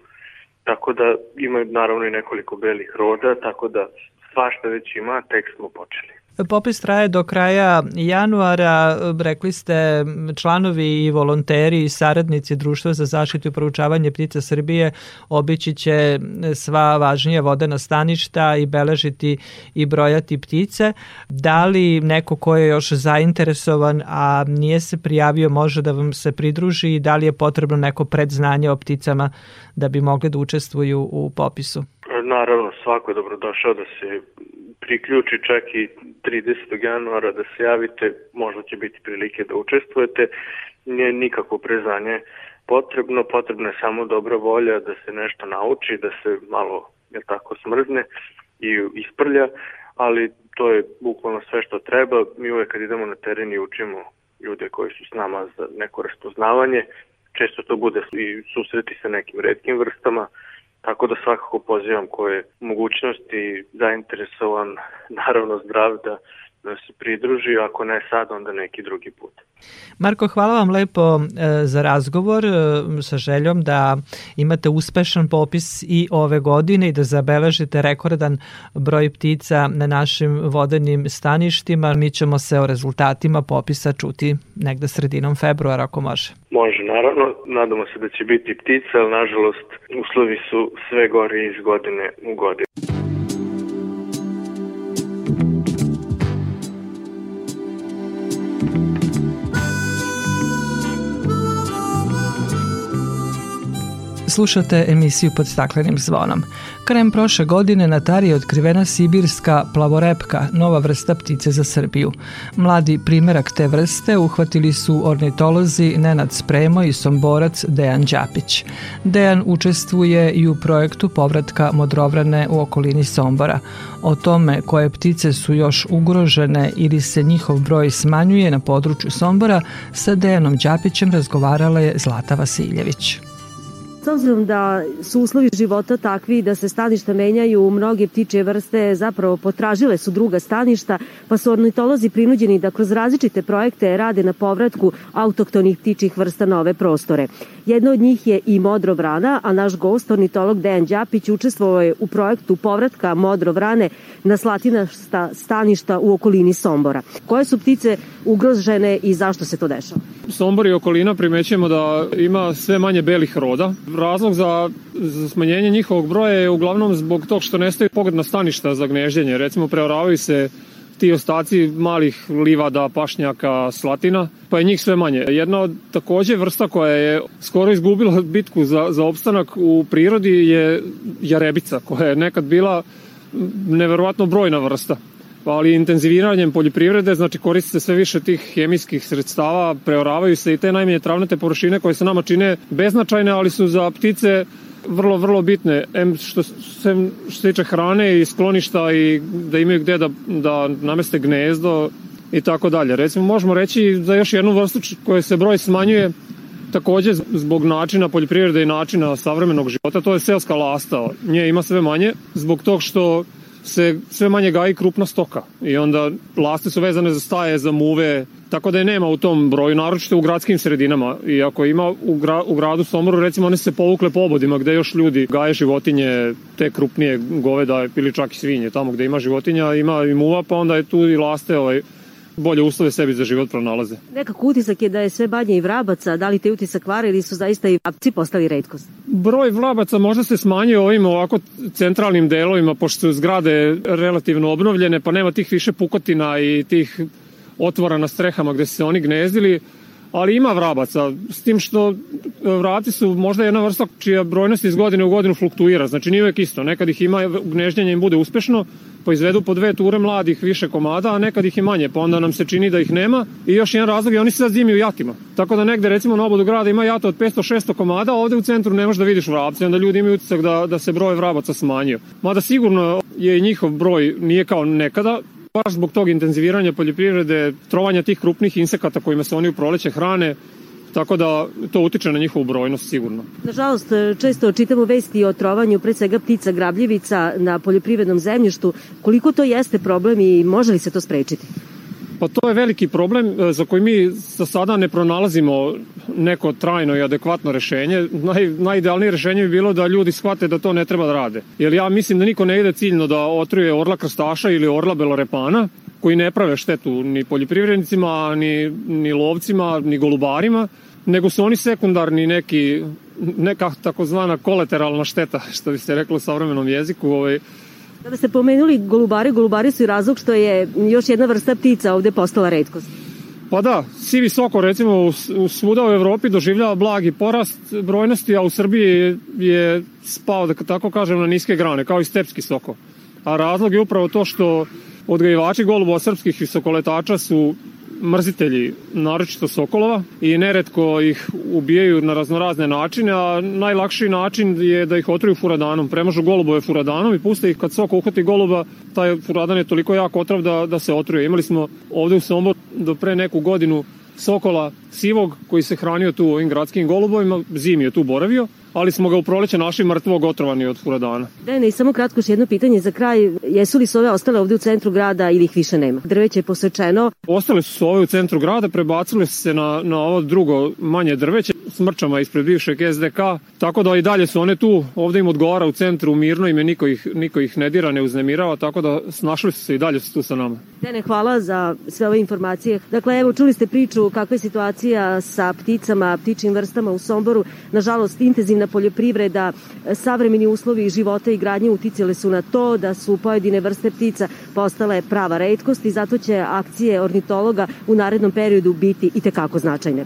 Tako da ima naravno i nekoliko belih roda, tako da svašta već ima, tek smo počeli. Popis traje do kraja januara, rekli ste članovi i volonteri i saradnici Društva za zaštitu i proučavanje ptica Srbije obići će sva važnija vodena staništa i beležiti i brojati ptice. Da li neko ko je još zainteresovan, a nije se prijavio, može da vam se pridruži i da li je potrebno neko predznanje o pticama da bi mogli da učestvuju u popisu? Naravno, svako je dobrodošao da se priključi čak i 30. januara da se javite, možda će biti prilike da učestvujete. Nije nikako prezanje potrebno, potrebna je samo dobra volja da se nešto nauči, da se malo je tako smrzne i isprlja, ali to je bukvalno sve što treba. Mi uvek kad idemo na teren i učimo ljude koji su s nama za neko raspoznavanje, često to bude i susreti sa nekim redkim vrstama, Tako da svakako pozivam ko je mogućnosti zainteresovan, naravno zdrav da da se pridruži, ako ne sad, onda neki drugi put. Marko, hvala vam lepo e, za razgovor e, sa željom da imate uspešan popis i ove godine i da zabeležite rekordan broj ptica na našim vodenim staništima. Mi ćemo se o rezultatima popisa čuti negde sredinom februara ako može. Može, naravno. Nadamo se da će biti ptica, ali nažalost uslovi su sve gori iz godine u godinu. Slušate emisiju pod staklenim zvonom. Krajem prošle godine na Tari je otkrivena sibirska plavorepka, nova vrsta ptice za Srbiju. Mladi primerak te vrste uhvatili su ornitolozi Nenad Spremo i somborac Dejan Đapić. Dejan učestvuje i u projektu povratka modrovrane u okolini Sombora. O tome koje ptice su još ugrožene ili se njihov broj smanjuje na području Sombora sa Dejanom Đapićem razgovarala je Zlata Vasiljević. S obzirom da su uslovi života takvi da se staništa menjaju, mnoge ptiče vrste zapravo potražile su druga staništa, pa su ornitolozi prinuđeni da kroz različite projekte rade na povratku autoktonih ptičih vrsta na ove prostore. Jedna od njih je i Modro vrana, a naš gost, ornitolog Dejan Đapić, učestvovao je u projektu povratka Modro vrane na slatinasta staništa u okolini Sombora. Koje su ptice ugrožene i zašto se to dešava? Sombor i okolina primećujemo da ima sve manje belih roda. Razlog za, za smanjenje njihovog broja je uglavnom zbog tog što nestaju pogledna staništa za gnežđenje. Recimo, preoravaju se ti ostaci malih livada, pašnjaka, slatina, pa je njih sve manje. Jedna od takođe vrsta koja je skoro izgubila bitku za, za opstanak u prirodi je jarebica, koja je nekad bila neverovatno brojna vrsta. Ali intenziviranjem poljoprivrede, znači koriste se sve više tih hemijskih sredstava, preoravaju se i te najmanje travnate površine koje se nama čine beznačajne, ali su za ptice vrlo, vrlo bitne, em što se što se tiče hrane i skloništa i da imaju gde da, da nameste gnezdo i tako dalje. Recimo možemo reći za još jednu vrstu koje se broj smanjuje takođe zbog načina poljoprivrede i načina savremenog života, to je selska lasta. Nje ima sve manje zbog tog što se sve manje gaji krupna stoka i onda laste su vezane za staje, za muve, tako da je nema u tom broju, naročito u gradskim sredinama. I ako ima u, gra, u gradu Somoru, recimo one se povukle po obodima gde još ljudi gaje životinje, te krupnije goveda ili čak i svinje, tamo gde ima životinja, ima i muva, pa onda je tu i laste ovaj, bolje uslove sebi za život pronalaze. Nekako utisak je da je sve banje i vrabaca, da li te utisak kvare ili su zaista i vrabci postali redkost? Broj vrabaca možda se smanjuje ovim ovako centralnim delovima, pošto su zgrade relativno obnovljene, pa nema tih više pukotina i tih otvora na strehama gde su se oni gnezdili, ali ima vrabaca, s tim što vrati su možda jedna vrsta čija brojnost iz godine u godinu fluktuira, znači nije uvek isto, nekad ih ima, gnežđenje im bude uspešno, pa izvedu po dve ture mladih više komada, a nekad ih i manje, pa onda nam se čini da ih nema. I još jedan razlog je oni se sad zimi u jatima. Tako da negde recimo na obodu grada ima jata od 500-600 komada, a ovde u centru ne možeš da vidiš vrabce, onda ljudi imaju utisak da, da se broj vrabaca smanjio. Mada sigurno je njihov broj nije kao nekada, baš zbog tog intenziviranja poljoprivrede, trovanja tih krupnih insekata kojima se oni u proleće hrane, tako da to utiče na njihovu brojnost sigurno. Nažalost, često čitamo vesti o trovanju pre svega ptica grabljivica na poljoprivrednom zemljištu. Koliko to jeste problem i može li se to sprečiti? Pa to je veliki problem e, za koji mi za sada ne pronalazimo neko trajno i adekvatno rešenje. Naj, najidealnije rešenje bi bilo da ljudi shvate da to ne treba da rade. Jer ja mislim da niko ne ide ciljno da otruje orla krstaša ili orla belorepana, koji ne prave štetu ni poljoprivrednicima, ni, ni lovcima, ni golubarima, nego su oni sekundarni neki neka takozvana kolateralna šteta, što bi se reklo u savremenom jeziku, ovaj, Kada ste pomenuli golubare, golubari su i razlog što je još jedna vrsta ptica ovde postala redkost. Pa da, sivi soko recimo u, svuda u Evropi doživljava blagi porast brojnosti, a u Srbiji je spao, da tako kažem, na niske grane, kao i stepski soko. A razlog je upravo to što odgajivači golubova srpskih visokoletača su mrzitelji, naročito sokolova i neretko ih ubijaju na raznorazne načine, a najlakši način je da ih otruju furadanom. Premažu golubove furadanom i puste ih kad soko uhvati goluba, taj furadan je toliko jak otrov da, da se otruje. Imali smo ovde u Sombor do pre neku godinu sokola sivog koji se hranio tu ovim gradskim golubovima, zimi je tu boravio ali smo ga u proleće našli mrtvog otrovani od furadana. Dene, i samo kratko još jedno pitanje za kraj. Jesu li sove ostale ovde u centru grada ili ih više nema? Drveće je posečeno. Ostale su sove u centru grada, prebacile su se na, na ovo drugo manje drveće smrčama ispred bivšeg SDK, tako da i dalje su one tu, ovde im odgovara u centru mirno, ime niko ih, niko ih ne dira, ne uznemirava, tako da snašli su se i dalje su tu sa nama. Dene, hvala za sve ove informacije. Dakle, evo, čuli ste priču kakva je situacija sa pticama, ptičim vrstama u Somboru. Nažalost, intenzivna poljoprivreda, savremeni uslovi života i gradnje uticale su na to da su pojedine vrste ptica postale prava redkost i zato će akcije ornitologa u narednom periodu biti i tekako značajne.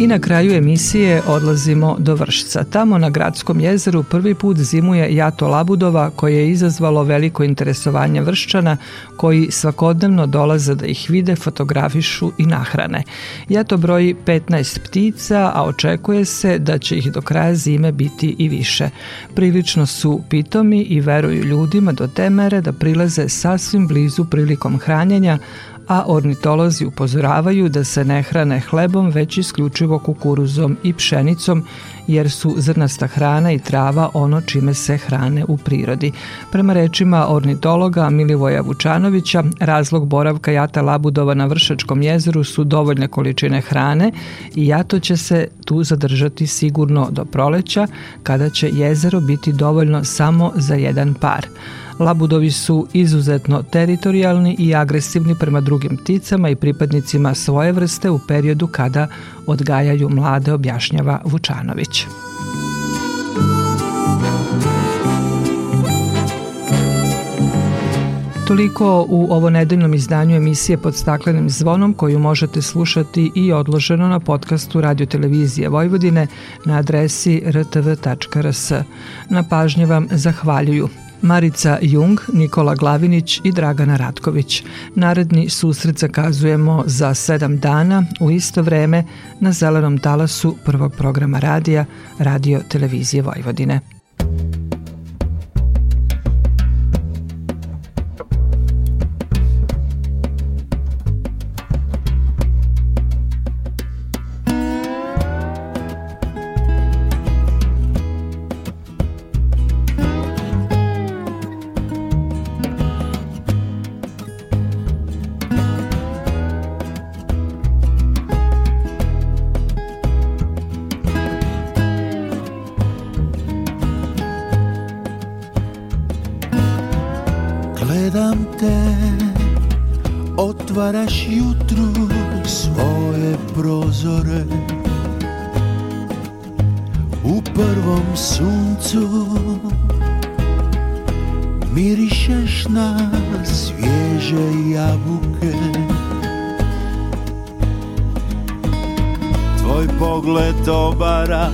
I na kraju emisije odlazimo do Vršca. Tamo na Gradskom jezeru prvi put zimuje jato labudova koje je izazvalo veliko interesovanje vrščana koji svakodnevno dolaze da ih vide, fotografišu i nahrane. Jato broji 15 ptica, a očekuje se da će ih do kraja zime biti i više. Prilično su pitomi i veruju ljudima do te mere da prilaze sasvim blizu prilikom hranjenja, a ornitolozi upozoravaju da se ne hrane hlebom već isključivo kukuruzom i pšenicom jer su zrnasta hrana i trava ono čime se hrane u prirodi. Prema rečima ornitologa Milivoja Vučanovića, razlog boravka jata labudova na Vršačkom jezeru su dovoljne količine hrane i jato će se tu zadržati sigurno do proleća kada će jezero biti dovoljno samo za jedan par. Labudovi su izuzetno teritorijalni i agresivni prema drugim pticama i pripadnicima svoje vrste u periodu kada odgajaju mlade, objašnjava Vučanović. Toliko u ovo nedeljnom izdanju emisije pod staklenim zvonom koju možete slušati i odloženo na podcastu Radio Televizije Vojvodine na adresi rtv.rs. Na pažnje vam zahvaljuju Marica Jung, Nikola Glavinić i Dragana Ratković. Naredni susret zakazujemo za sedam dana u isto vreme na zelenom talasu prvog programa radija Radio Televizije Vojvodine. čisté Otvaraš jutru svoje prozore. U prvom suncu Mirišeš na svježe jabuke. Tvoj pogled obara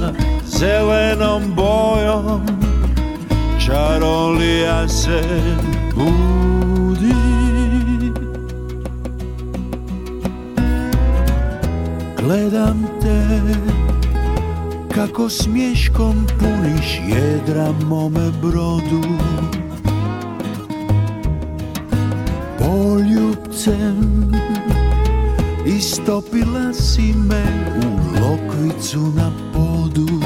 zelenom bojom Čarolija se budi Gledam te kako smješkom puniš jedra mome brodu. Poljubcem istopila si me u lokvicu na podu.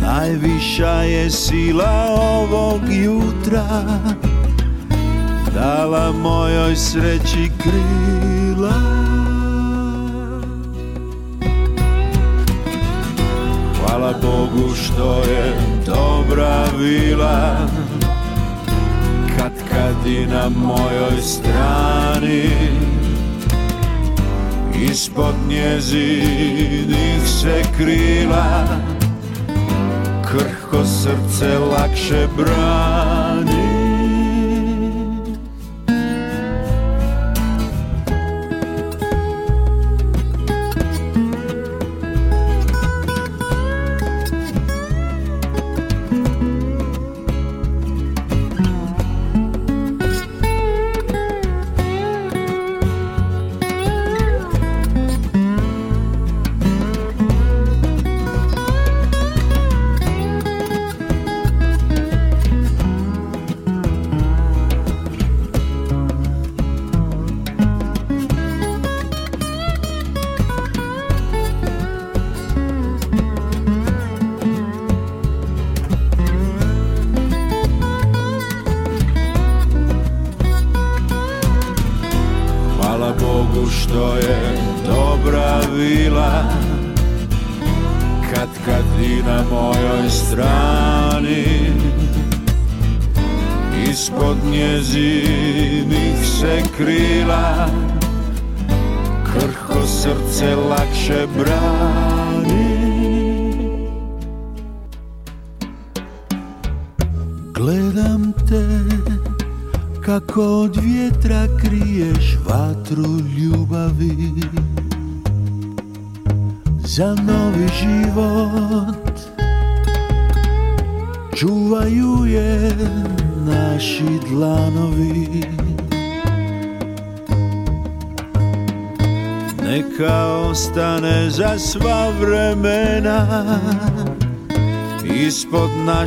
Najviša je sila ovog jutra sreći krila. Hvala Bogu što je dobra vila. Kad kad i na mojoj strani Ispod njezinih se krila. Krhko srce lakše brani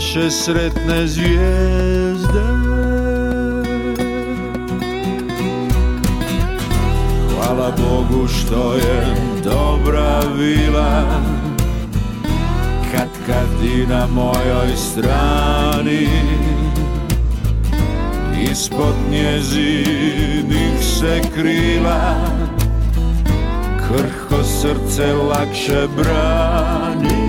naše sretne zvijezde. Hvala Bogu što je dobra vila. Kad kad i na mojoj strani Ispod njezinih se krila krhko srce lakše brani